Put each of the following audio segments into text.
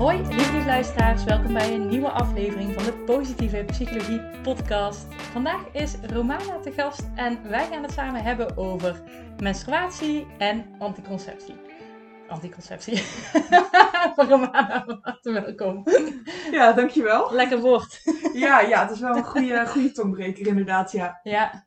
Hoi, lieve luisteraars, welkom bij een nieuwe aflevering van de Positieve Psychologie Podcast. Vandaag is Romana te gast en wij gaan het samen hebben over menstruatie en anticonceptie. Anticonceptie. Romana, welkom. Ja, dankjewel. Lekker woord. Ja, ja, het is wel een goede, goede tongbreker inderdaad, ja. Ja.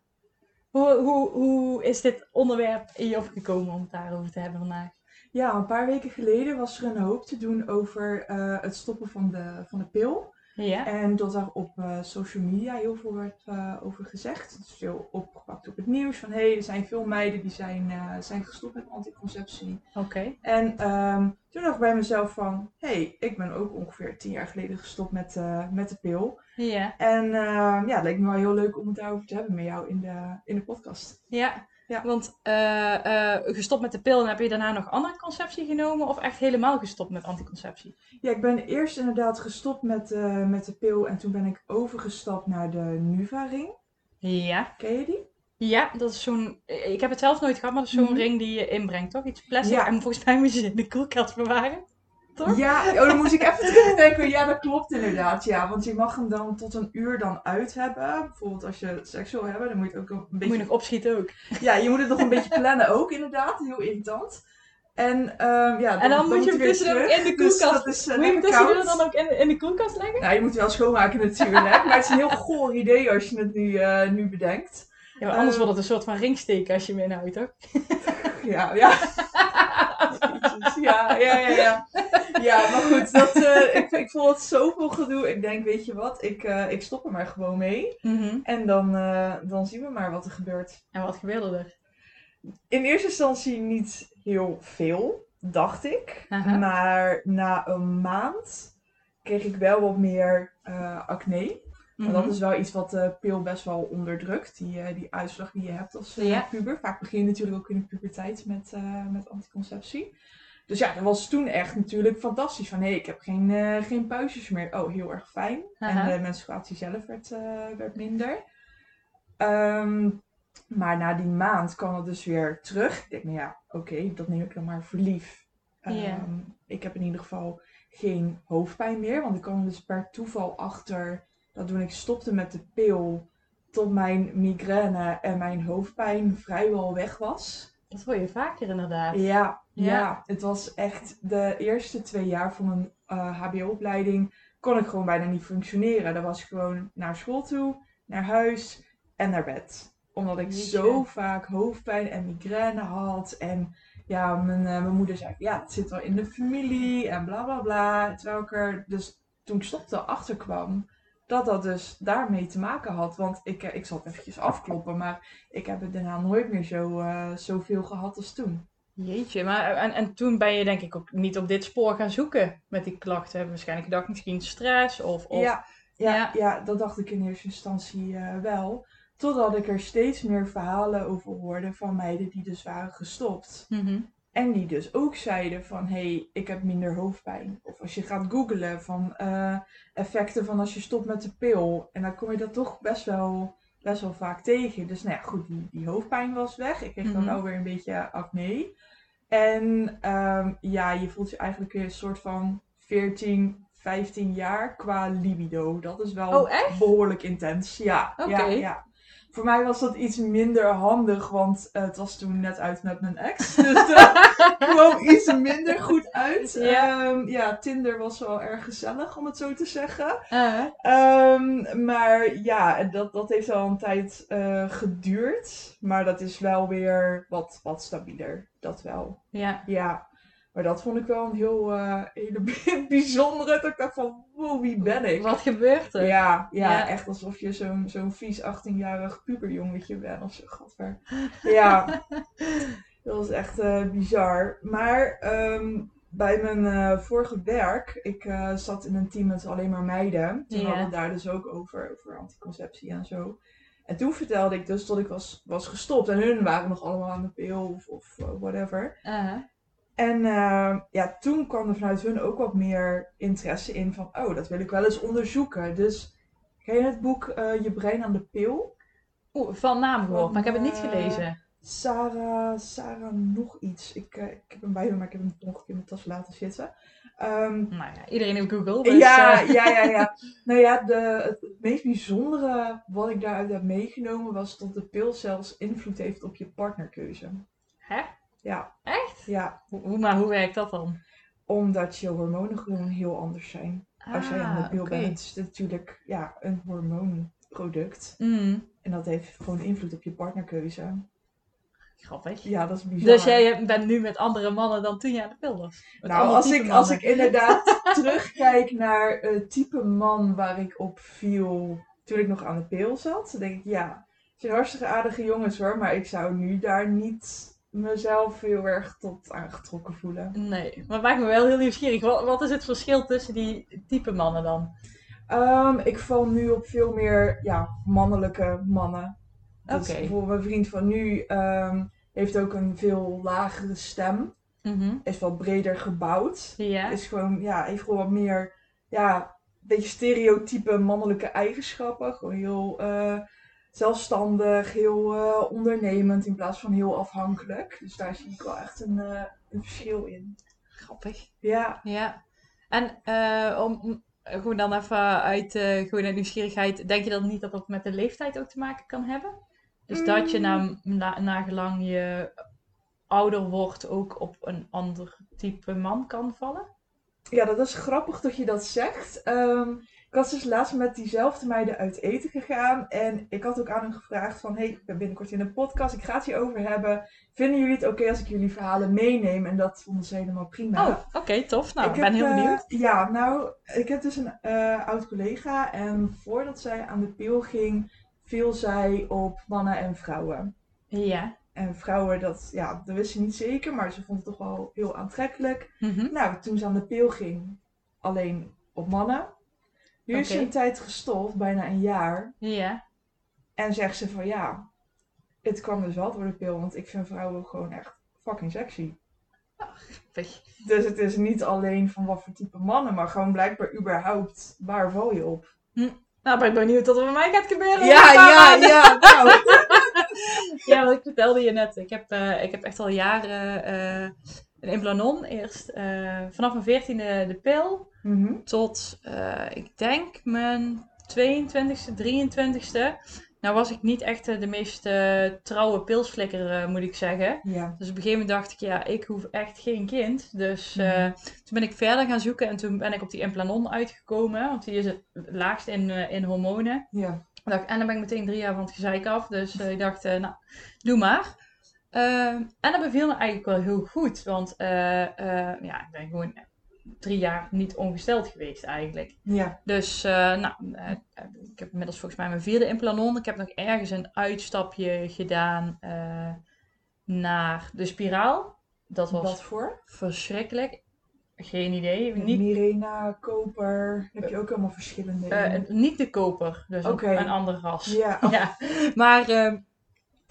Hoe, hoe, hoe is dit onderwerp in je opgekomen om het daarover te hebben vandaag? Ja, een paar weken geleden was er een hoop te doen over eh, het stoppen van de, van de pil. Ja. En dat daar op eh, social media heel veel werd eh, over gezegd. Het is veel opgepakt op het nieuws. Van hé, hey, er zijn veel meiden die zijn, zijn gestopt met anticonceptie. Oké. En ehm, toen dacht ik bij mezelf van... Hé, hey, ik ben ook ongeveer tien jaar geleden gestopt met, met de pil. Ja. En ehm, ja, het leek me wel heel leuk om het daarover te hebben met jou in de, in de podcast. Ja. Ja. Want eh, eh, gestopt met de pil en heb je daarna nog andere conceptie genomen of echt helemaal gestopt met anticonceptie? Ja, ik ben eerst inderdaad gestopt met, eh, met de pil en toen ben ik overgestapt naar de Nuva-ring. Ja. Ken je die? Ja, dat is zo'n. Ik heb het zelf nooit gehad, maar dat is zo'n Mhm. ring die je inbrengt, toch? Iets plastic. Ja. En volgens mij moet je ze in de koelkast bewaren. Toch? Ja, oh, dan moest ik even terugdenken. Ja, dat klopt inderdaad. Ja, want je mag hem dan tot een uur dan uit hebben. Bijvoorbeeld als je seks wil hebben, dan moet je het ook een Moet beetje... je nog opschieten ook. Ja, je moet het nog een beetje plannen ook inderdaad. Heel irritant. En, ehm, ja, En dan moet je hem tussendoor terug. in de Dus koelkast. dat is eh, Moet je hem koud. dan ook in, in de koelkast leggen? Nou, je moet wel schoonmaken natuurlijk. maar het is een heel goor idee als je het nu, eh, nu bedenkt. Ja, maar anders Eh. wordt het een soort van ringsteken als je hem inhoudt, toch? Ja, ja. Ja, ja, ja, ja. Ja, maar goed, dat, eh, ik, ik vond het zoveel gedoe. Ik denk, weet je wat, ik, eh, ik stop er maar gewoon mee. Mhm. En dan, eh, dan zien we maar wat er gebeurt. En wat gebeurde er? In eerste instantie niet heel veel, dacht ik. Maar na een maand kreeg ik wel wat meer acne. Maar dat is wel iets wat de pil best wel onderdrukt. Die, die uitslag die je hebt als Ja. puber. Vaak begin je natuurlijk ook in de puberteit met, eh, met anticonceptie. Dus ja, dat was toen echt natuurlijk fantastisch. Van hé, ik heb geen, eh, geen puistjes meer. Oh, heel erg fijn. Aha. En de menstruatie zelf werd, eh, werd minder. Ehm, maar na die maand kwam het dus weer terug. Ik denk, nou ja, oké, dat neem ik dan maar voor lief. Ehm, Ik heb in ieder geval geen hoofdpijn meer. Want ik kwam dus per toeval achter dat toen ik stopte met de pil, tot mijn migraine en mijn hoofdpijn vrijwel weg was. Dat hoor je vaker inderdaad. Ja, ja. Ja. het was echt de eerste twee jaar van mijn eh, HBO-opleiding kon ik gewoon bijna niet functioneren. Dan was gewoon naar school toe, naar huis en naar bed. Omdat ik zo vaak hoofdpijn en migraine had. En ja, mijn, eh, mijn moeder zei, ja, het zit wel in de familie en bla bla bla. Terwijl ik er dus toen ik stopte achter kwam dat dat dus daarmee te maken had. Want ik, eh, ik zal het eventjes afkloppen, maar ik heb het daarna nooit meer zo, eh, zoveel gehad als toen. Jeetje, maar en, en toen ben je denk ik ook niet op dit spoor gaan zoeken met die klachten. Waarschijnlijk gedacht misschien stress of... of... Ja, ja, Ja. ja. dat dacht ik in eerste instantie eh, wel. Totdat ik er steeds meer verhalen over hoorde van meiden die dus waren gestopt. Mhm. En die dus ook zeiden van, hé, hey, ik heb minder hoofdpijn. Of als je gaat googlen van eh, effecten van als je stopt met de pil. En dan kom je dat toch best wel, best wel vaak tegen. Dus nou ja, goed, die, die hoofdpijn was weg. Ik kreeg dan Mhm. wel weer een beetje acne. En ehm, ja, je voelt je eigenlijk weer een soort van 14, 15 jaar qua libido. Dat is wel Oh, behoorlijk intens. Ja, Oké. ja, ja. Voor mij was dat iets minder handig, want eh, het was toen net uit met mijn ex. Dus dat kwam iets minder goed uit. Ja. Ehm, ja, Tinder was wel erg gezellig, om het zo te zeggen. Eh, Ehm, maar ja, dat, dat heeft al een tijd eh, geduurd. Maar dat is wel weer wat, wat stabieler. Dat wel. ja. Ja. Maar dat vond ik wel een heel eh, hele bijzondere. Dat ik dacht van, wow, wie ben ik? Wat gebeurt er? Ja, ja, Ja. echt alsof je zo'n zo'n vies 18-jarig puberjongetje bent of zo, gadver. Ja, dat was echt eh, bizar. Maar ehm, bij mijn eh, vorige werk, ik zat in een team met alleen maar meiden. Toen Ja. hadden we het daar dus ook over, over anticonceptie en zo. En toen vertelde ik dus dat ik was, was gestopt. En hun waren nog allemaal aan de pil of, of whatever. Uh-huh. En eh, ja, toen kwam er vanuit hun ook wat meer interesse in van... Oh, dat wil ik wel eens onderzoeken. Dus ken je het boek eh, Je brein aan de pil? Oeh, van naam gehoord, maar ik heb het niet Eh, gelezen. Sarah, Sarah nog iets. Ik, eh, ik heb hem bij me, maar ik heb hem nog een keer in mijn tas laten zitten. Ehm, Nou ja, iedereen heeft Google. Dus, ja, ja, ja, ja. Nou ja, de, het, het meest bijzondere wat ik daaruit heb meegenomen was dat de pil zelfs invloed heeft op je partnerkeuze. Hè? Ja, Echt? ja. Hoe, maar hoe werkt dat dan? Omdat je hormonen gewoon heel anders zijn als jij aan de pil oké. bent. Het is natuurlijk ja, een hormoonproduct. Mm, En dat heeft gewoon invloed op je partnerkeuze. grappig. Ja, dat is bizar. Dus jij bent nu met andere mannen dan toen je aan de pil was? Met Nou, als ik, als ik inderdaad terugkijk naar het type man waar ik op viel toen ik nog aan de pil zat, dan denk ik ja, het zijn hartstikke aardige jongens hoor, maar ik zou nu daar niet mezelf heel erg tot aangetrokken voelen. Nee, maar het maakt me wel heel nieuwsgierig. Wat, wat is het verschil tussen die type mannen dan? Ehm, ik val nu op veel meer ja, mannelijke mannen. Is Oké. bijvoorbeeld mijn vriend van nu ehm, heeft ook een veel lagere stem, Mhm. is wel breder gebouwd. Is gewoon, ja, heeft gewoon wat meer, ja, een beetje stereotype mannelijke eigenschappen. Gewoon heel eh, zelfstandig, heel eh, ondernemend in plaats van heel afhankelijk. Dus daar zie ik wel echt een, eh, een verschil in. Grappig. Ja, Ja. En eh, om gewoon dan even uit, gewoon uit nieuwsgierigheid, denk je dan niet dat dat met de leeftijd ook te maken kan hebben? Dus dat je na, na, nagelang je ouder wordt ook op een ander type man kan vallen? ja, dat is grappig dat je dat zegt. Ehm, ik was dus laatst met diezelfde meiden uit eten gegaan. En ik had ook aan hen gevraagd van... hey, ik ben binnenkort in een podcast, ik ga het hierover hebben. Vinden jullie het oké als ik jullie verhalen meeneem? En dat vonden ze helemaal prima. Oh, oké, tof. Nou, ik, ben heb, heel eh, benieuwd. ja, nou, ik heb dus een eh, oud collega en voordat zij aan de pil ging, viel zij op mannen en vrouwen. Ja. En vrouwen, dat, ja, dat wist ze niet zeker, maar ze vond het toch wel heel aantrekkelijk. Mhm. Nou, toen ze aan de pil ging, alleen op mannen. Nu is ze een tijd gestopt, bijna een jaar. Ja. En zegt ze van ja, het kwam dus wel door de pil, want ik vind vrouwen gewoon echt fucking sexy. Grappig. Dus het is niet alleen van wat voor type mannen, maar gewoon blijkbaar überhaupt waar val je op. Nou, ben ik benieuwd wat er bij mij gaat gebeuren. Ja, ja, maanden. ja. Nou. Ja, wat ik vertelde je net. Ik heb, eh, ik heb echt al jaren eh, een implanon. Eerst eh, vanaf mijn veertiende de pil. Mhm. Tot, eh, ik denk, mijn 22e, 23e. Nou was ik niet echt eh, de meest eh, trouwe pilsflikker, moet ik zeggen. Ja. Dus op een gegeven moment dacht ik, ja, ik hoef echt geen kind. Dus Mhm. toen ben ik verder gaan zoeken en toen ben ik op die implanon uitgekomen. Want die is het laagst in, in hormonen. Ja. En dan ben ik meteen drie jaar van het gezeik af. Dus ik dacht, nou, doe maar. Ehm, en dat beviel me eigenlijk wel heel goed. Want ja, ik ben gewoon drie jaar niet ongesteld geweest eigenlijk. Ja. Dus, eh, nou, eh, ik heb inmiddels volgens mij mijn vierde implanon. Ik heb nog ergens een uitstapje gedaan eh, naar de spiraal. Dat was Wat voor? verschrikkelijk. Geen idee. Niet, Mirena, koper. Heb je ook allemaal verschillende niet de koper, dus een- ander ras. Ja. Ja, maar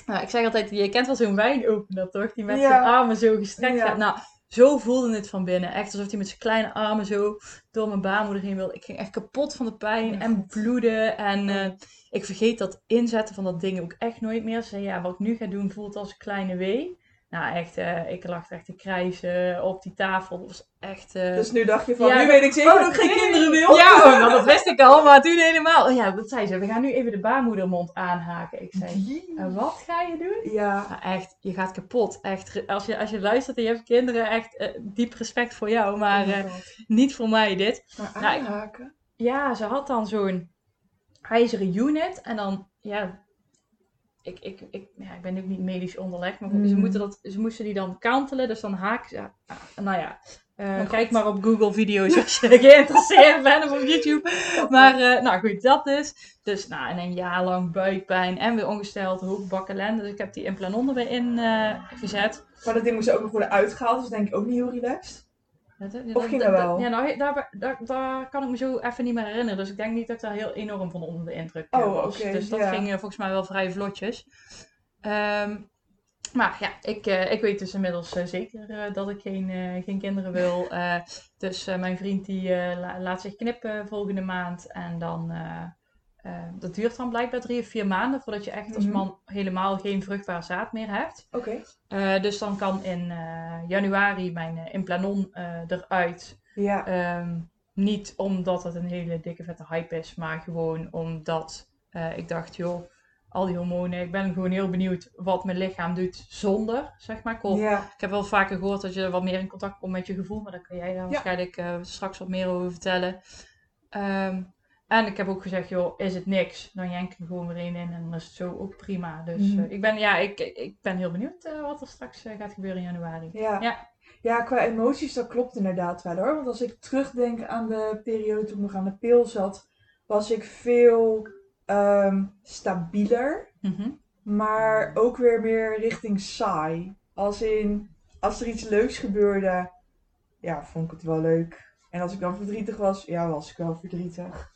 nou, ik zeg altijd, je kent wel zo'n wijnopener toch? Die met Ja. zijn armen zo gestrekt Ja. gaat. Nou, zo voelde het van binnen. Echt alsof hij met zijn kleine armen zo door mijn baarmoeder heen wilde. Ik ging echt kapot van de pijn Oh, en bloeden. En eh, ik vergeet dat inzetten van dat ding ook echt nooit meer. Ze zei, ja, wat ik nu ga doen voelt als een kleine wee. Nou, echt, eh, ik lag echt te krijzen op die tafel. Dat was echt... eh, Dus nu dacht je van, Ja, nu weet ik zeker oh, dat ik geen nee. kinderen wil. Ja, nou, dat wist ik al, maar toen helemaal. Oh Ja, dat zei ze. We gaan nu even de baarmoedermond aanhaken. Ik zei, en wat ga je doen? Ja. Nou, echt, je gaat kapot. Echt, als je, als je luistert en je hebt kinderen, echt eh, diep respect voor jou. Maar Oh niet voor mij dit. Maar nou, ik- aanhaken. Ja, ze had dan zo'n ijzeren unit. En dan, ja... Ik, ik, ik, ja, ik ben ook niet medisch onderlegd, maar Mm. ze, moeten dat, ze moesten die dan kantelen. Dus dan haak ze... ja, nou ja, eh, Oh, kijk maar op Google video's als je geïnteresseerd bent of op YouTube. Maar eh, nou goed, dat dus. Dus nou, en een jaar lang buikpijn en weer ongesteld, hoofdbakken Dus ik heb die implanon erbij in eh, gezet. Maar dat ding moest ook nog worden uitgehaald, dus denk ik ook niet heel relaxed. Dat- Of ging dat- wel? Ja, nou, daar, daar, daar kan ik me zo even niet meer herinneren. Dus ik denk niet dat ik daar heel enorm van onder de indruk eh, Oh, was. dus dat ja. ging eh, volgens mij wel vrij vlotjes. Ehm, maar ja, ik, eh, ik weet dus inmiddels zeker dat ik geen, geen kinderen wil. Dus mijn vriend die la- laat zich knippen volgende maand. En dan, eh, dat duurt dan blijkbaar drie of vier maanden voordat je echt als Mhm. man helemaal geen vruchtbaar zaad meer hebt. Oké. Eh, dus dan kan in eh, januari mijn implanon eruit. Ja. Ehm, niet omdat het een hele dikke vette hype is, maar gewoon omdat ik dacht, joh, al die hormonen. Ik ben gewoon heel benieuwd wat mijn lichaam doet zonder, zeg maar. Ik, ja. heb wel vaker gehoord dat je wat meer in contact komt met je gevoel, maar daar kan jij daar waarschijnlijk eh, straks wat meer over vertellen. Ehm, en ik heb ook gezegd, joh, is het niks, dan jenk ik gewoon weer één in en dan is het zo ook prima. Dus Mhm. eh, ik, ben, ja, ik, ik ben heel benieuwd eh, wat er straks eh, gaat gebeuren in januari. Ja. Ja. Ja, qua emoties, dat klopt inderdaad wel hoor. Want als ik terugdenk aan de periode toen ik nog aan de pil zat, was ik veel ehm, stabieler. Mhm. Maar ook weer meer richting saai. Als in, als er iets leuks gebeurde, ja, vond ik het wel leuk. En als ik dan verdrietig was, ja, was ik wel verdrietig.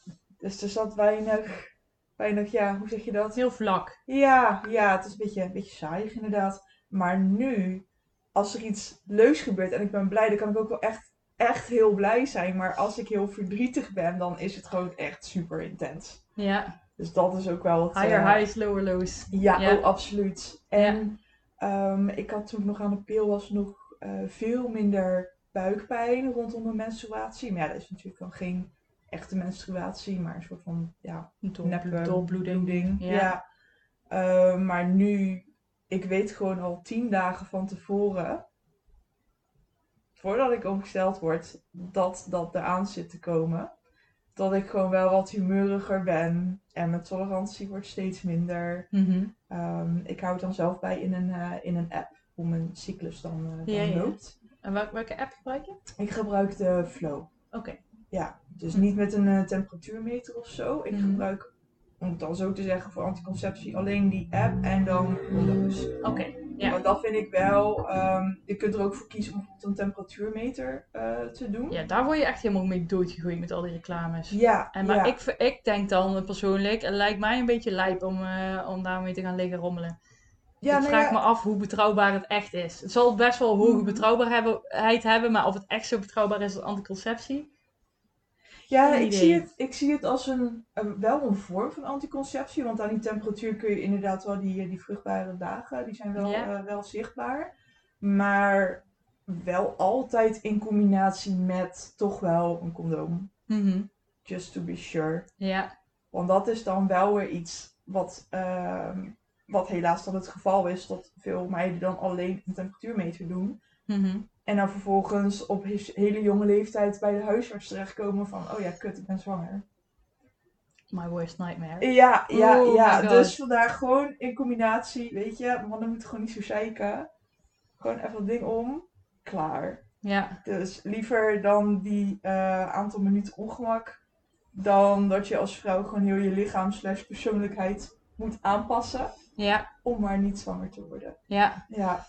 Dus er zat weinig, weinig, ja, hoe zeg je dat? Heel vlak. Ja, ja, het is een beetje, een beetje saai inderdaad. Maar nu, als er iets leuks gebeurt en ik ben blij, dan kan ik ook wel echt, echt heel blij zijn. Maar als ik heel verdrietig ben, dan is het gewoon echt super intens. Ja. Dus dat is ook wel het... Higher eh, highs, lower lows. ja, Ja. Oh, absoluut. En ehm, ik had toen ik nog aan de pil was nog eh, veel minder buikpijn rondom mijn menstruatie. Maar ja, dat is natuurlijk dan geen echte menstruatie, maar een soort van ja, neppe doorbloeding. bloeding. Ja. Ja. Eh, maar nu, ik weet gewoon al tien dagen van tevoren, voordat ik ongesteld word, dat dat eraan zit te komen. Dat ik gewoon wel wat humeuriger ben en mijn tolerantie wordt steeds minder. Mhm. Ehm, ik hou het dan zelf bij in een, eh, in een app hoe mijn cyclus dan, dan Ja, ja. loopt. En welke, welke app gebruik je? Ik gebruik de Flow. Oké. Ja, dus niet met een eh, temperatuurmeter of zo. Ik Mhm. gebruik, om het dan zo te zeggen, voor anticonceptie alleen die app en dan condoms. Oké. Ja. Want dat vind ik wel, ehm, je kunt er ook voor kiezen om bijvoorbeeld een temperatuurmeter eh, te doen. Ja, daar word je echt helemaal mee doodgegooid met al die reclames. Ja, En, maar ja. ik, ik denk dan persoonlijk, het lijkt mij een beetje lijp om, eh, om daarmee te gaan liggen rommelen. ja, ik nou vraag ja, me af hoe betrouwbaar het echt is. Het zal best wel hoge Mhm. betrouwbaarheid hebben, maar of het echt zo betrouwbaar is als anticonceptie. Ja, ik idee. zie, het, ik zie het als een, een- wel een vorm van anticonceptie. Want aan die temperatuur kun je inderdaad wel die, die vruchtbare dagen, die zijn wel, Ja. eh, wel zichtbaar. Maar wel altijd in combinatie met toch wel een condoom. Mhm. Just to be sure. Ja. Want dat is dan wel weer iets wat, ehm, wat helaas dan het geval is. Dat veel meiden dan alleen een temperatuurmeter doen. Mhm. En dan vervolgens op he- hele jonge leeftijd bij de huisarts terechtkomen van... Oh ja, kut, ik ben zwanger. My worst nightmare. Ja, ja, Oh ja. Dus vandaar gewoon in combinatie, weet je, mannen moeten gewoon niet zo zeiken. Gewoon even het ding om, klaar. Ja. Dus liever dan die eh, aantal minuten ongemak, dan dat je als vrouw gewoon heel je lichaam slash persoonlijkheid moet aanpassen Ja. om maar niet zwanger te worden. Ja. Ja,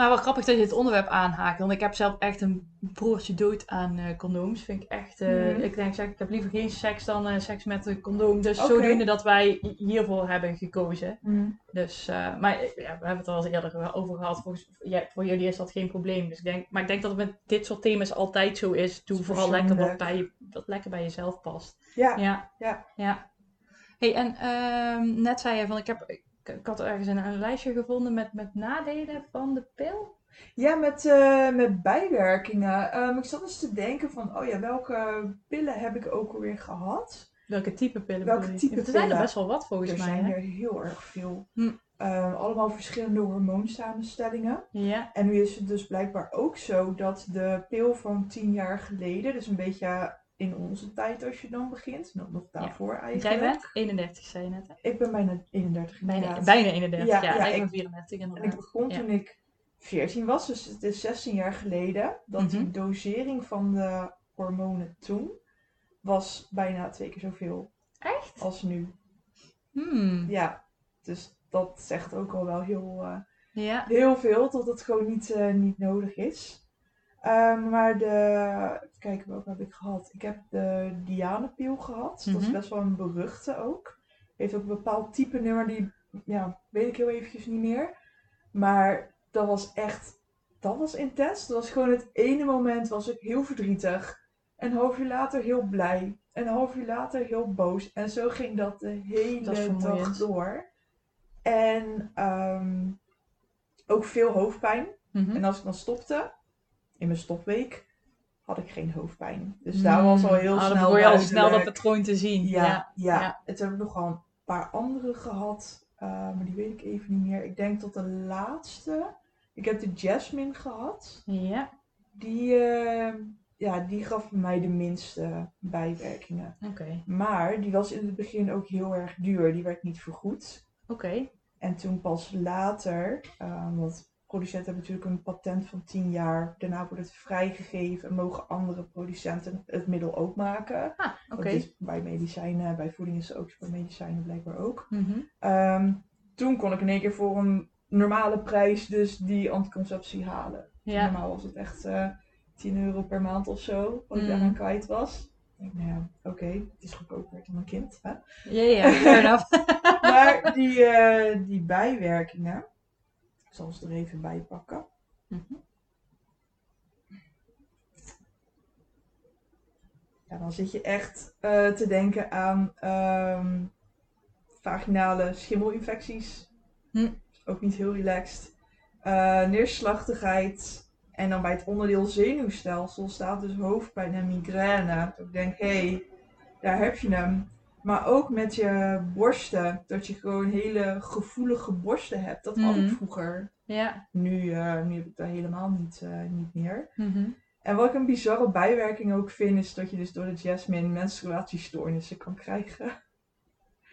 Maar wel grappig dat je het onderwerp aanhaakt. Want ik heb zelf echt een broertje dood aan eh, condooms. Vind ik echt. Mhm. Ik denk, zeg, ik heb liever geen seks dan eh, seks met een condoom. Dus Oké. zodoende dat wij hiervoor hebben gekozen. Mhm. Dus, maar ja, we hebben het er al eens eerder over gehad. Volgens, ja, voor jullie is dat geen probleem. Dus ik denk, maar ik denk dat het met dit soort thema's altijd zo is. Doe vooral lekker wat, bij je, wat lekker bij jezelf past. ja. Ja. Ja. ja. hey, en ehm, net zei je van, ik, heb, ik, had ergens een, een lijstje gevonden met, met nadelen van de pil. Ja, met, eh, met bijwerkingen. Ehm, ik zat eens te denken van, oh ja, welke pillen heb ik ook alweer gehad? Welke type pillen Welke type Er zijn er pillen? best wel wat volgens er mij. zijn Hè? er heel erg veel. Hm. Ehm, allemaal verschillende hormoonsamenstellingen. Ja. En nu is het dus blijkbaar ook zo dat de pil van tien jaar geleden, dus een beetje in onze tijd als je dan begint, nog, nog daarvoor eigenlijk. Jij bent 31, zei je net. Hè? Ik ben bijna 31 Bijna, inderdaad. bijna 31, ja. Ja, ik ben ik- 34 En ik inderdaad. begon toen ik 14 was, dus het is 16 jaar geleden, dat Mhm. die dosering van de hormonen toen was bijna twee keer zoveel Echt? als nu. Hmm. Ja, dus dat zegt ook al wel heel, eh, Ja. heel veel, dat het gewoon niet, eh, niet nodig is. Ehm, maar de, even kijken welke heb ik gehad. Ik heb de Dianepil gehad. Dat is Mhm. best wel een beruchte ook. Heeft ook een bepaald type nummer, die ja, weet ik heel eventjes niet meer. Maar dat was echt, dat was intens. Dat was gewoon het ene moment was ik heel verdrietig. Een half uur later heel blij. Een half uur later heel boos. En zo ging dat de hele Dat dag door. En ehm, ook veel hoofdpijn. Mhm. En als ik dan stopte, in mijn stopweek, had ik geen hoofdpijn. Dus daar was al heel Ah, snel Dan je al snel dat patroon te zien. Ja, ja. ja. Het heb ik nog wel een paar andere gehad, eh, maar die weet ik even niet meer. Ik denk tot de laatste. Ik heb de Jasmine gehad. Ja, Die, eh, ja, die gaf mij de minste bijwerkingen. oké. Maar die was in het begin ook heel erg duur. Die werd niet vergoed. Oké. En toen pas later, eh, want producenten hebben natuurlijk een patent van 10 jaar. Daarna wordt het vrijgegeven en mogen andere producenten het middel ook maken. Ah, oké. Dat is bij medicijnen, bij voeding is het ook, bij medicijnen blijkbaar ook. Mhm. Ehm, toen kon ik in één keer voor een normale prijs dus die anticonceptie halen. Ja. Normaal was het echt eh 10 euro per maand of zo, wat ik Mm. daaraan kwijt was. Ik nou ja, oké, het is goedkoper dan een kind. Hè? Ja, ja, fair enough. Maar die, eh, die bijwerkingen, ik zal ze er even bij pakken. Mhm. Ja, dan zit je echt eh, te denken aan ehm, vaginale schimmelinfecties. Hm. Ook niet heel relaxed. Eh, neerslachtigheid. En dan bij het onderdeel zenuwstelsel staat dus hoofdpijn en migraine. Dat ik denk, hé, hey, daar heb je hem. Maar ook met je borsten. Dat je gewoon hele gevoelige borsten hebt. Dat had ik Mhm. vroeger. Ja. Nu, eh, nu heb ik dat helemaal niet, eh, niet meer. Mhm. En wat ik een bizarre bijwerking ook vind, is dat je dus door de jasmine menstruatiestoornissen kan krijgen.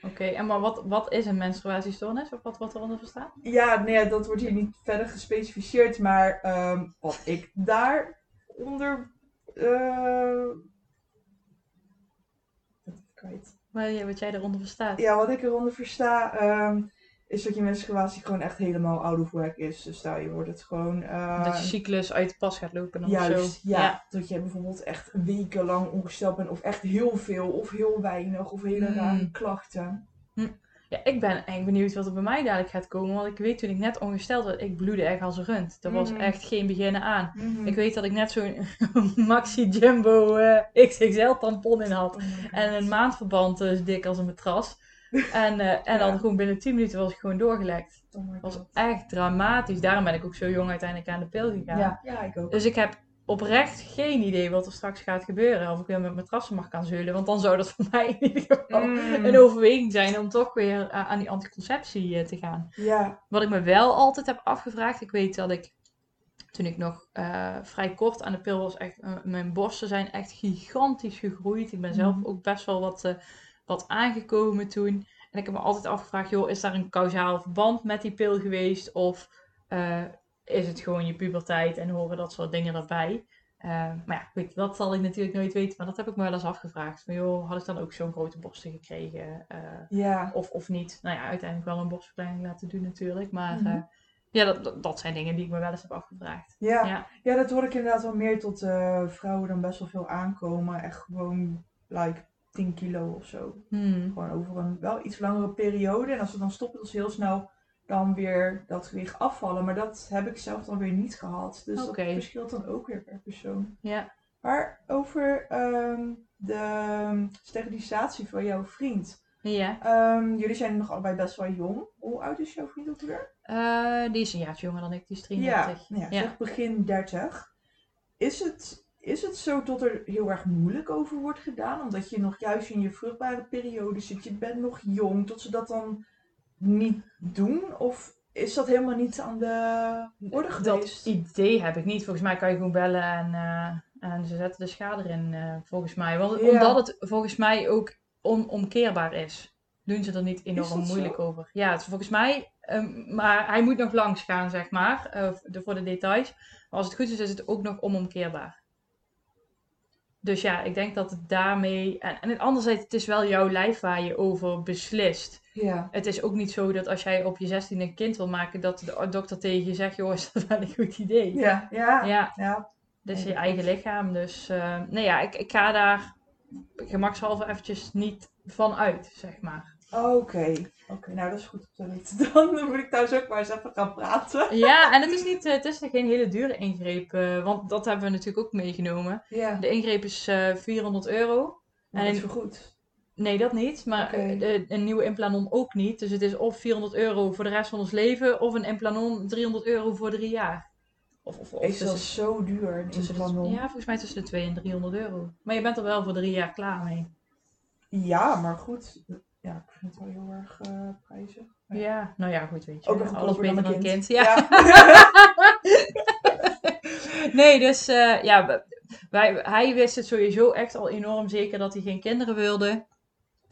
Oké, en maar wat, wat is een menstruatiestoornis? Of wat, wat eronder verstaat? Ja, nee, dat wordt hier niet verder gespecificeerd, maar ehm, wat ik daaronder. eh wat kwijt. Wat wat jij eronder verstaat? Ja, wat ik eronder versta, ehm, is dat je menstruatie gewoon echt helemaal out of whack is. Dus stel je wordt het gewoon. eh, Dat je cyclus uit de pas gaat lopen Juist, zo. ja. Dat je bijvoorbeeld echt wekenlang ongesteld bent, of echt heel veel, of heel weinig, of hele Mm. rare klachten. Ja, ik ben eigenlijk benieuwd wat er bij mij dadelijk gaat komen. Want ik weet toen ik net ongesteld werd, ik bloedde echt als een rund. Er was Mhm. echt geen beginnen aan. Mhm. Ik weet dat ik net zo'n Maxi Jumbo eh, XXL tampon in had. Oh. En een maandverband dus dik als een matras. En, eh, en dan gewoon binnen 10 minuten was ik gewoon doorgelekt. Oh was echt dramatisch. Daarom ben ik ook zo jong uiteindelijk aan de pil gegaan. Ja, ja, ik ook. Dus ik heb oprecht geen idee wat er straks gaat gebeuren. Of ik weer met matrassen mag gaan zeulen. Want dan zou dat voor mij in ieder geval Mm. een overweging zijn om toch weer eh, aan die anticonceptie eh, te gaan. Ja, Wat ik me wel altijd heb afgevraagd. Ik weet dat ik toen ik nog eh, vrij kort aan de pil was, echt, mijn borsten zijn echt gigantisch gegroeid. Ik ben zelf Mhm. ook best wel wat, wat aangekomen toen. En ik heb me altijd afgevraagd, joh, is daar een kausaal verband met die pil geweest? Of is het gewoon je puberteit en horen dat soort dingen erbij? Eh, maar ja, goed, dat zal ik natuurlijk nooit weten. Maar dat heb ik me wel eens afgevraagd. Van, joh, had ik dan ook zo'n grote borsten gekregen? Eh, ja. of, of niet? Nou ja, uiteindelijk wel een borstverkleining laten doen natuurlijk. Maar Mhm. eh, ja, dat, dat, dat zijn dingen die ik me wel eens heb afgevraagd. Ja. Ja. ja, dat hoor ik inderdaad wel meer tot vrouwen dan best wel veel aankomen. Echt gewoon, like, 10 kilo of zo. Hmm. Gewoon over een wel iets langere periode. En als ze dan stoppen, dat ze heel snel dan weer dat gewicht afvallen. Maar dat heb ik zelf dan weer niet gehad. Dus dat verschilt dan ook weer per persoon. Ja. Maar over ehm, de sterilisatie van jouw vriend. Ja. Ehm, jullie zijn nog allebei best wel jong. Hoe oud is jouw vriend ook weer? Eh, die is een jaartje jonger dan ik, die is 33. Ja, ja, Ja. zeg begin 30. Is het, is het zo dat er heel erg moeilijk over wordt gedaan? Omdat je nog juist in je vruchtbare periode zit, je bent nog jong, dat ze dat dan niet doen? Of is dat helemaal niet aan de orde Dat geweest? idee heb ik niet. Volgens mij kan je gewoon bellen en, eh, en ze zetten de schade erin, eh, volgens mij. Want, Ja. Omdat het volgens mij ook onomkeerbaar is, doen ze er niet enorm dat zo? moeilijk over. Ja, het is volgens mij, ehm, maar hij moet nog langs gaan, zeg maar, eh, de, voor de details. Maar als het goed is, is het ook nog onomkeerbaar. Dus ja, ik denk dat het daarmee. En, en anderzijds, het is wel jouw lijf waar je over beslist. Ja. Het is ook niet zo dat als jij op je 16 een kind wil maken, dat de dokter tegen je zegt: joh, is dat wel een goed idee? Ja, ja, ja. Ja, Dus je eigen lichaam. Dus uh, nee ja, ik, ik ga daar gemakshalve eventjes niet van uit, zeg maar. Oké, oké, nou dat is goed om te weten. Dan moet ik thuis ook maar eens even gaan praten. Ja, en het is, niet, het is geen hele dure ingreep, uh, want dat hebben we natuurlijk ook meegenomen. Ja, De ingreep is uh, 400 euro. maar en dat is goed. Nee, dat niet. Maar de- een nieuwe implanon ook niet. Dus het is of 400 euro voor de rest van ons leven, of een implanon 300 euro voor drie jaar. Of, of, of Is dat tussen- zo duur, een implanon? ja, volgens mij tussen de 200 en 300 euro. Maar je bent er wel voor drie jaar klaar mee. Ja, maar goed. Ja, ik vind het wel heel erg eh prijzig. Ja. Ja, nou ja, goed, weet je. Ook nog Alles beter dan een kind. kind. Ja. nee, dus eh, ja, wij, hij wist het sowieso echt al enorm zeker dat hij geen kinderen wilde.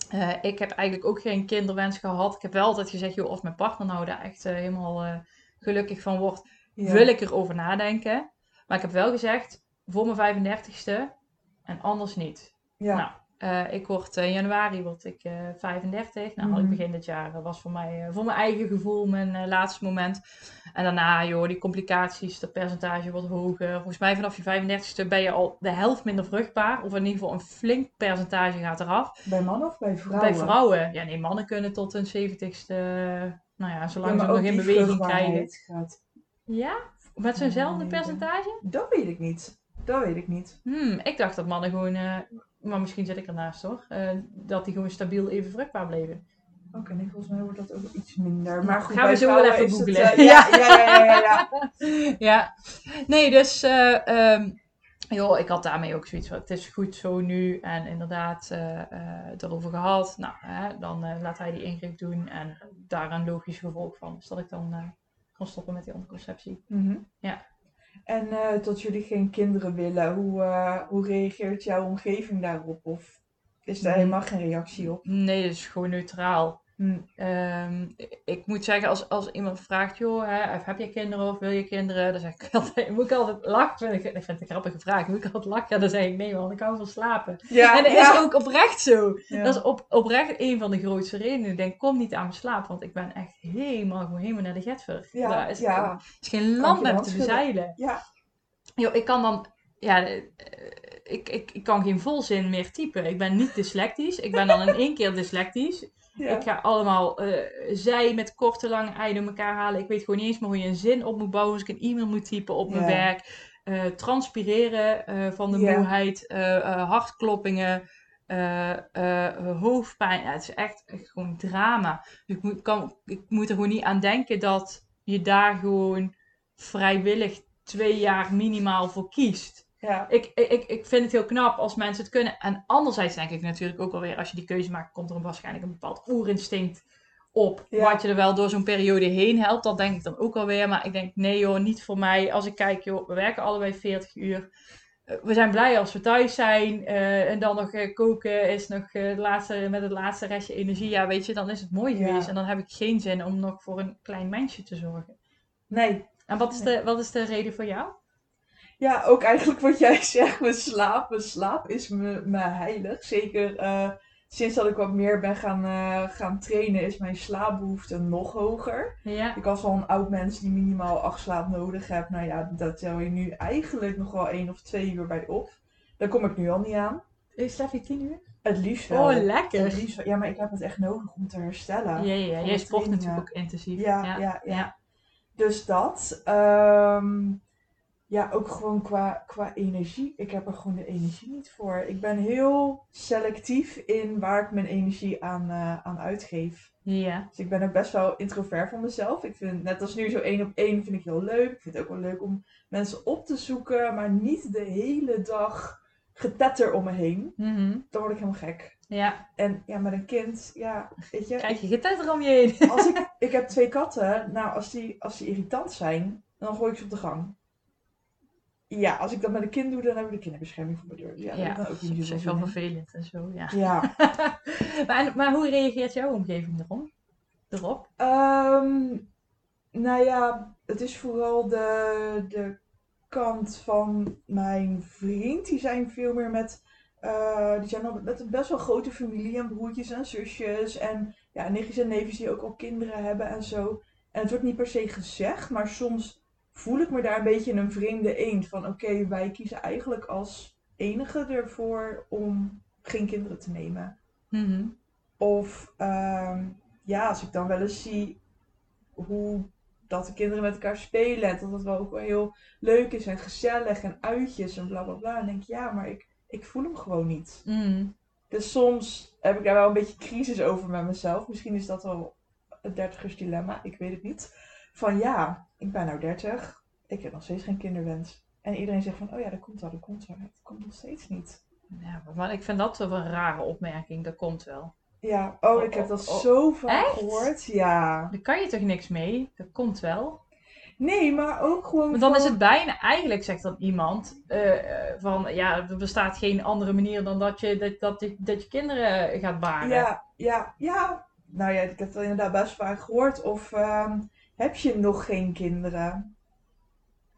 Eh, ik heb eigenlijk ook geen kinderwens gehad. Ik heb wel altijd gezegd, joh, als mijn partner nou daar echt helemaal gelukkig van wordt, Ja. wil ik erover nadenken. Maar ik heb wel gezegd, voor mijn 35ste en anders niet. Ja. Nou, eh, ik word eh, in januari word ik eh 35. Nou, had ik Mhm. begin dit jaar. Was voor mij, eh, voor mijn eigen gevoel, mijn eh, laatste moment. En daarna, joh, die complicaties, dat percentage wordt hoger. Volgens mij vanaf je 35ste ben je al de helft minder vruchtbaar. Of in ieder geval een flink percentage gaat eraf. Bij mannen of bij vrouwen? Bij vrouwen, ja nee, mannen kunnen tot hun 70ste, nou ja, zolang ze nog in beweging krijgen. Gaat... Ja? Met zo'nzelfde Nee, percentage? Dat weet ik niet. Dat weet ik niet. Hmm, ik dacht dat mannen gewoon, eh, maar misschien zit ik ernaast hoor, eh, dat die gewoon stabiel even vruchtbaar bleven. Oké, nee, volgens mij wordt dat ook iets minder. Maar goed, Gaan we zo wel even het, googlen. eh, ja, ja, ja, ja, ja, ja. ja, nee, dus eh, ehm, joh, ik had daarmee ook zoiets van, het is goed zo nu en inderdaad het erover gehad. Nou, hè, dan laat hij die ingreep doen en daar een logisch gevolg van is dat ik dan kan stoppen met die anticonceptie. Mhm. Ja. En eh, tot jullie geen kinderen willen, hoe, eh, hoe reageert jouw omgeving daarop? Of is daar helemaal geen reactie op? Nee, dat is gewoon neutraal. Hm. Ehm, ik moet zeggen, als, als iemand vraagt, joh, hè, heb je kinderen of wil je kinderen? Dan zeg ik altijd, moet ik altijd lachen. Vind ik, vind het een grappige vraag. Moet ik altijd lachen? Dan zeg ik, nee man, ik hou van slapen. Ja, en dat ja. is ook oprecht zo. Ja. Dat is op, oprecht een van de grootste redenen. Ik denk, kom niet aan mijn slaap, want ik ben echt helemaal, gewoon helemaal naar de getver. Ja, Daar is, ja. is geen land met hand te bezeilen. Ja. Joh, ik kan dan, ja, eh, ik, ik, ik kan geen volzin meer typen. Ik ben niet dyslectisch. Ik ben dan in één keer dyslectisch. Ja. Ik ga allemaal eh, zij met korte, lange ei door elkaar halen. Ik weet gewoon niet eens meer hoe je een zin op moet bouwen als ik een e-mail moet typen op mijn werk. Eh, transpireren eh, van de Ja. moeheid, eh, eh, hartkloppingen, hoofdpijn. Ja, het is echt, echt gewoon drama. Dus ik moet, kan, ik moet er gewoon niet aan denken dat je daar gewoon vrijwillig twee jaar minimaal voor kiest Ja. ik, ik, ik vind het heel knap als mensen het kunnen. En anderzijds denk ik natuurlijk ook alweer, als je die keuze maakt, komt er waarschijnlijk een bepaald oerinstinct op. Ja. Wat je er wel door zo'n periode heen helpt. Dat denk ik dan ook alweer. Maar ik denk, nee joh, niet voor mij. Als ik kijk, joh, we werken allebei 40 uur. Eh, We zijn blij als we thuis zijn. eh, en dan nog eh, koken is nog de laatste, met het laatste restje energie. Ja, weet je, dan is het mooi Ja. geweest. En dan heb ik geen zin om nog voor een klein mensje te zorgen. Nee. En wat is, de, wat is de reden voor jou? Ja, ook eigenlijk wat jij zegt, mijn slaap. Mijn slaap is me, me heilig. Zeker eh, sinds dat ik wat meer ben gaan, eh, gaan trainen, is mijn slaapbehoefte nog hoger. Ja. Ik was al een oud mens die minimaal acht slaap nodig heeft. Nou ja, dat tel je nu eigenlijk nog wel één of twee uur bij op. Daar kom ik nu al niet aan. Slaap je 10 uur? Het liefst wel. Oh, lekker. Het liefst wel. Ja, maar ik heb het echt nodig om te herstellen. Ja, ja, ja. Jij sport natuurlijk ook intensief. Ja, ja, ja. Dus dat. ehm, ja, ook gewoon qua, qua energie. Ik heb er gewoon de energie niet voor. Ik ben heel selectief in waar ik mijn energie aan, eh, aan uitgeef. Ja. Dus ik ben ook best wel introvert van mezelf. Ik vind, net als nu zo één op één, vind ik heel leuk. Ik vind het ook wel leuk om mensen op te zoeken, maar niet de hele dag getetter om me heen. Mhm. Dan word ik helemaal gek. Ja. En ja, met een kind, ja, weet je. Krijg je getetter om je heen. Als ik, ik heb twee katten. Nou, als die, als die irritant zijn, dan gooi ik ze op de gang. Ja, als ik dat met een kind doe, dan heb ik de kinderbescherming voor mijn deur. Ja, dat ook is zin wel vervelend en zo, ja. Ja. maar, maar hoe reageert jouw omgeving erom? Erop? Ehm, nou ja, het is vooral de, de kant van mijn vriend. Die zijn veel meer met. eh, die zijn al met een best wel grote familie en broertjes en zusjes. En ja, nichtjes en neefjes die ook al kinderen hebben en zo. En het wordt niet per se gezegd, maar soms voel ik me daar een beetje een vreemde eend. Van oké, wij kiezen eigenlijk als enige ervoor om geen kinderen te nemen. Mhm. Of ehm, ja, als ik dan wel eens zie hoe dat de kinderen met elkaar spelen. En dat het wel ook wel heel leuk is en gezellig en uitjes en bla bla bla. Dan denk ik, ja, maar ik, ik voel hem gewoon niet. Mhm. Dus soms heb ik daar wel een beetje crisis over met mezelf. Misschien is dat wel het dertigers dilemma, ik weet het niet. Van ja, ik ben nou 30, ik heb nog steeds geen kinderwens. En iedereen zegt van, oh ja, dat komt wel, dat komt wel. Het komt nog steeds niet. Ja, maar ik vind dat wel een rare opmerking. Dat komt wel. Ja, oh, ik heb dat Oh, oh, zo vaak gehoord. Ja. Daar kan je toch niks mee? Dat komt wel. Nee, maar ook gewoon Want dan van- is het bijna, eigenlijk zegt dan iemand eh, eh, van ja, er bestaat geen andere manier dan dat je, dat, dat, je, dat je kinderen gaat baren. Ja, ja, ja. Nou ja, ik heb het inderdaad best vaak gehoord. Of ehm, heb je nog geen kinderen?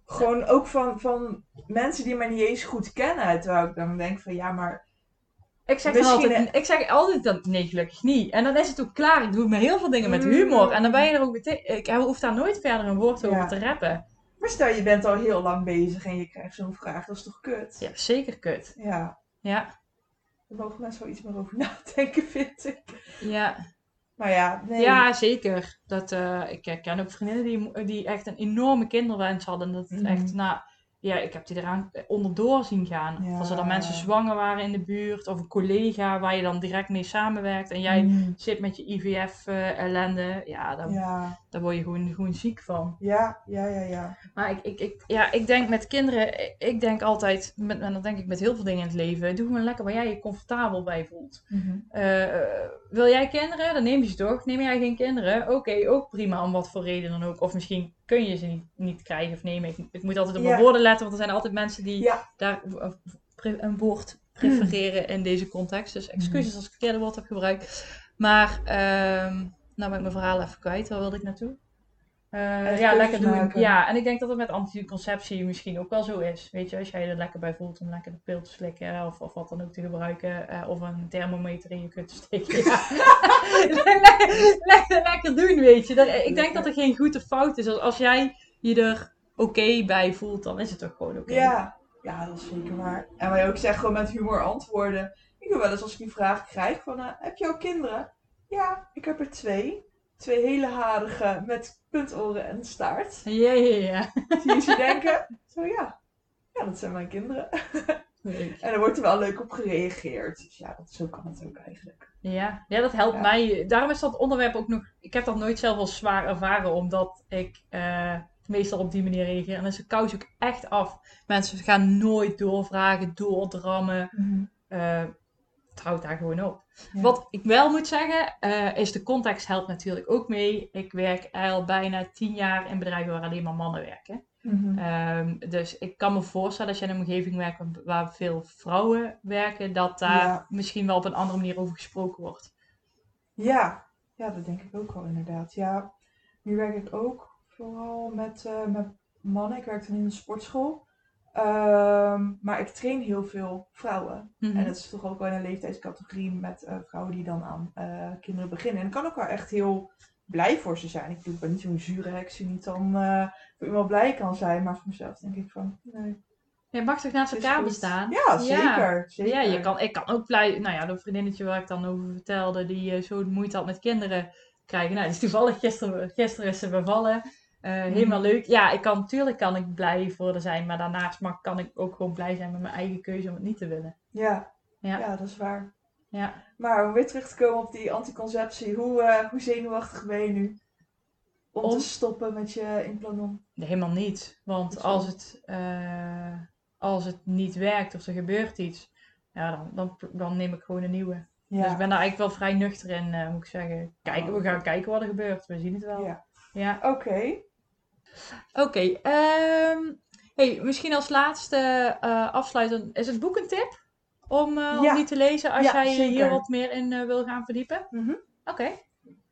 Gewoon ook van, van mensen die mij niet eens goed kennen. Terwijl ik dan denk van ja, maar Ik zeg, Misschien, altijd, ik zeg altijd dat nee, gelukkig niet. En dan is het ook klaar. Ik doe met heel veel dingen met Mm. humor. En dan ben je er ook meteen. Ik hoef daar nooit verder een woord over Ja. te rappen. Maar stel je bent al heel lang bezig en je krijgt zo'n vraag, dat is toch kut? Ja, zeker kut. Ja, Ja, daar mogen mensen wel iets meer over nadenken, vind ik. ja. Maar ja, nee. ja zeker. Dat, eh, ik ken ook vriendinnen die, die echt een enorme kinderwens hadden. Dat het Mhm. echt, nou, ja, ik heb die eraan onderdoor zien gaan. Ja. Als er dan mensen zwanger waren in de buurt, of een collega waar je dan direct mee samenwerkt. En jij Mm, zit met je IVF-ellende. ja, dan, ja, daar word je gewoon, gewoon ziek van. ja, ja, ja, ja. Maar ik, ik, ik, ja, ik denk met kinderen, ik- ik denk altijd, met, en dat denk ik met heel veel dingen in het leven, doe gewoon lekker waar jij je comfortabel bij voelt. Mhm. Eh, wil jij kinderen? Dan neem je ze toch. Neem jij geen kinderen? Oké, ook prima, om wat voor reden dan ook. Of misschien kun je ze niet, niet krijgen of nemen. Ik, ik moet altijd op mijn Ja. woorden letten, want er zijn altijd mensen die Ja. daar een- woord prefereren in deze context. Dus excuses als ik het verkeerde woord heb gebruikt. Maar, ehm, nou ben ik mijn verhaal even kwijt. Waar wilde ik naartoe? Eh, ja, lekker doen. maken. Ja, en ik denk dat het met anticonceptie misschien ook wel zo is. Weet je, als jij er lekker bij voelt om lekker de pil te slikken of, of wat dan ook te gebruiken. eh, of een thermometer in je kut te steken. Ja. lekker, lekker, lekker doen, weet je. Dat, ik denk dat er geen goed of fout is. Als, als jij je er oké bij voelt, dan is het toch gewoon oké. Ja, ja, dat is zeker waar. En wat je ook zegt, gewoon met humor antwoorden. Ik doe wel eens als ik die vraag krijg van, eh, heb je ook kinderen? Ja, ik heb er twee. Twee hele harige met puntoren en staart. Ja, ja, ja. Zie je ze denken? Zo ja. Ja, dat zijn mijn kinderen. Leuk. En er wordt er wel leuk op gereageerd. Dus ja, dat, zo kan het ook eigenlijk. Ja, ja, dat helpt Ja. mij. Daarom is dat onderwerp ook nog. Ik heb dat nooit zelf als zwaar ervaren, omdat ik eh, meestal op die manier reageer. En dan is de kous ook echt af. Mensen gaan nooit doorvragen, doordrammen. Eh, het houdt daar gewoon op. Ja. Wat ik wel moet zeggen, eh, is de context helpt natuurlijk ook mee. Ik werk al bijna tien jaar in bedrijven waar alleen maar mannen werken. Mhm. Ehm, dus ik kan me voorstellen als je in een omgeving werkt waar- veel vrouwen werken, dat daar Ja. misschien wel op een andere manier over gesproken wordt. Ja, ja, dat denk ik ook wel inderdaad. Ja, nu werk ik ook vooral met, eh, met mannen. Ik werk dan in een sportschool. Ehm, maar ik train heel veel vrouwen. Mhm. En dat is toch ook wel in een leeftijdscategorie met eh, vrouwen die dan aan eh, kinderen beginnen. En ik kan ook wel echt heel blij voor ze zijn. Ik, bedoel, ik ben niet zo'n zure heks die niet dan eh, voor iemand blij kan zijn. Maar voor mezelf denk ik van, nee. Je mag toch naast het elkaar bestaan? Ja, zeker. zeker. Ja, je kan, ik kan ook blij... Nou ja, dat vriendinnetje waar ik dan over vertelde, die zo moeite had met kinderen krijgen. Nou, die is toevallig gisteren, gisteren is ze bevallen. Eh, helemaal leuk. Ja, ik kan, natuurlijk kan ik blij voor zijn, maar daarnaast mag, kan ik ook gewoon blij zijn met mijn eigen keuze om het niet te willen. Ja, Ja. ja. dat is waar. Ja. Maar om weer terug te komen op die anticonceptie. Hoe, eh, hoe zenuwachtig ben je nu? Om, Om? te stoppen met je implanon. Nee, helemaal niet. Want als het, eh, als het niet werkt of er gebeurt iets, ja, dan, dan, dan neem ik gewoon een nieuwe. Ja. Dus ik ben daar eigenlijk wel vrij nuchter in, moet ik zeggen. Kijken, we Oh. gaan kijken wat er gebeurt. We zien het wel. Ja. Ja. Oké. Oké. ehm, hey, misschien als laatste eh afsluiten. Is het boek een tip? Om, eh, Ja. om die te lezen als Ja, jij je hier wat meer in eh, wil gaan verdiepen? Mhm. Oké.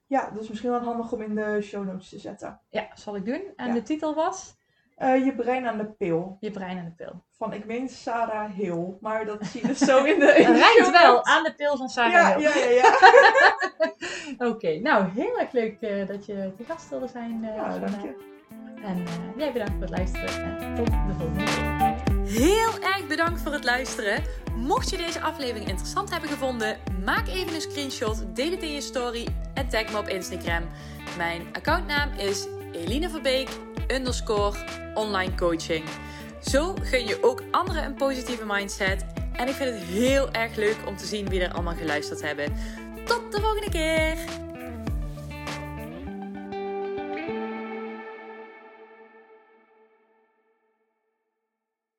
Ja, dus misschien wel handig om in de show notes te zetten. Ja, zal ik doen. En Ja. de titel was? Eh, je brein aan de pil. Je brein en de pil. Van, ik meen Sarah Hill. Maar dat zie je dus zo in de, in de rijdt wel aan de pil van Sarah Hill. ja, ja, ja. Oké, nou heel erg leuk eh, dat je te gast wilde zijn. eh, Ja, dank je. En uh, jij bedankt voor het luisteren en tot de volgende keer. Heel erg bedankt voor het luisteren. Mocht je deze aflevering interessant hebben gevonden, maak even een screenshot, deel het in je story en tag me op Instagram. Mijn accountnaam is Eline Verbeek underscore online coaching. Zo gun je ook anderen een positieve mindset. En ik vind het heel erg leuk om te zien wie er allemaal geluisterd hebben. Tot de volgende keer!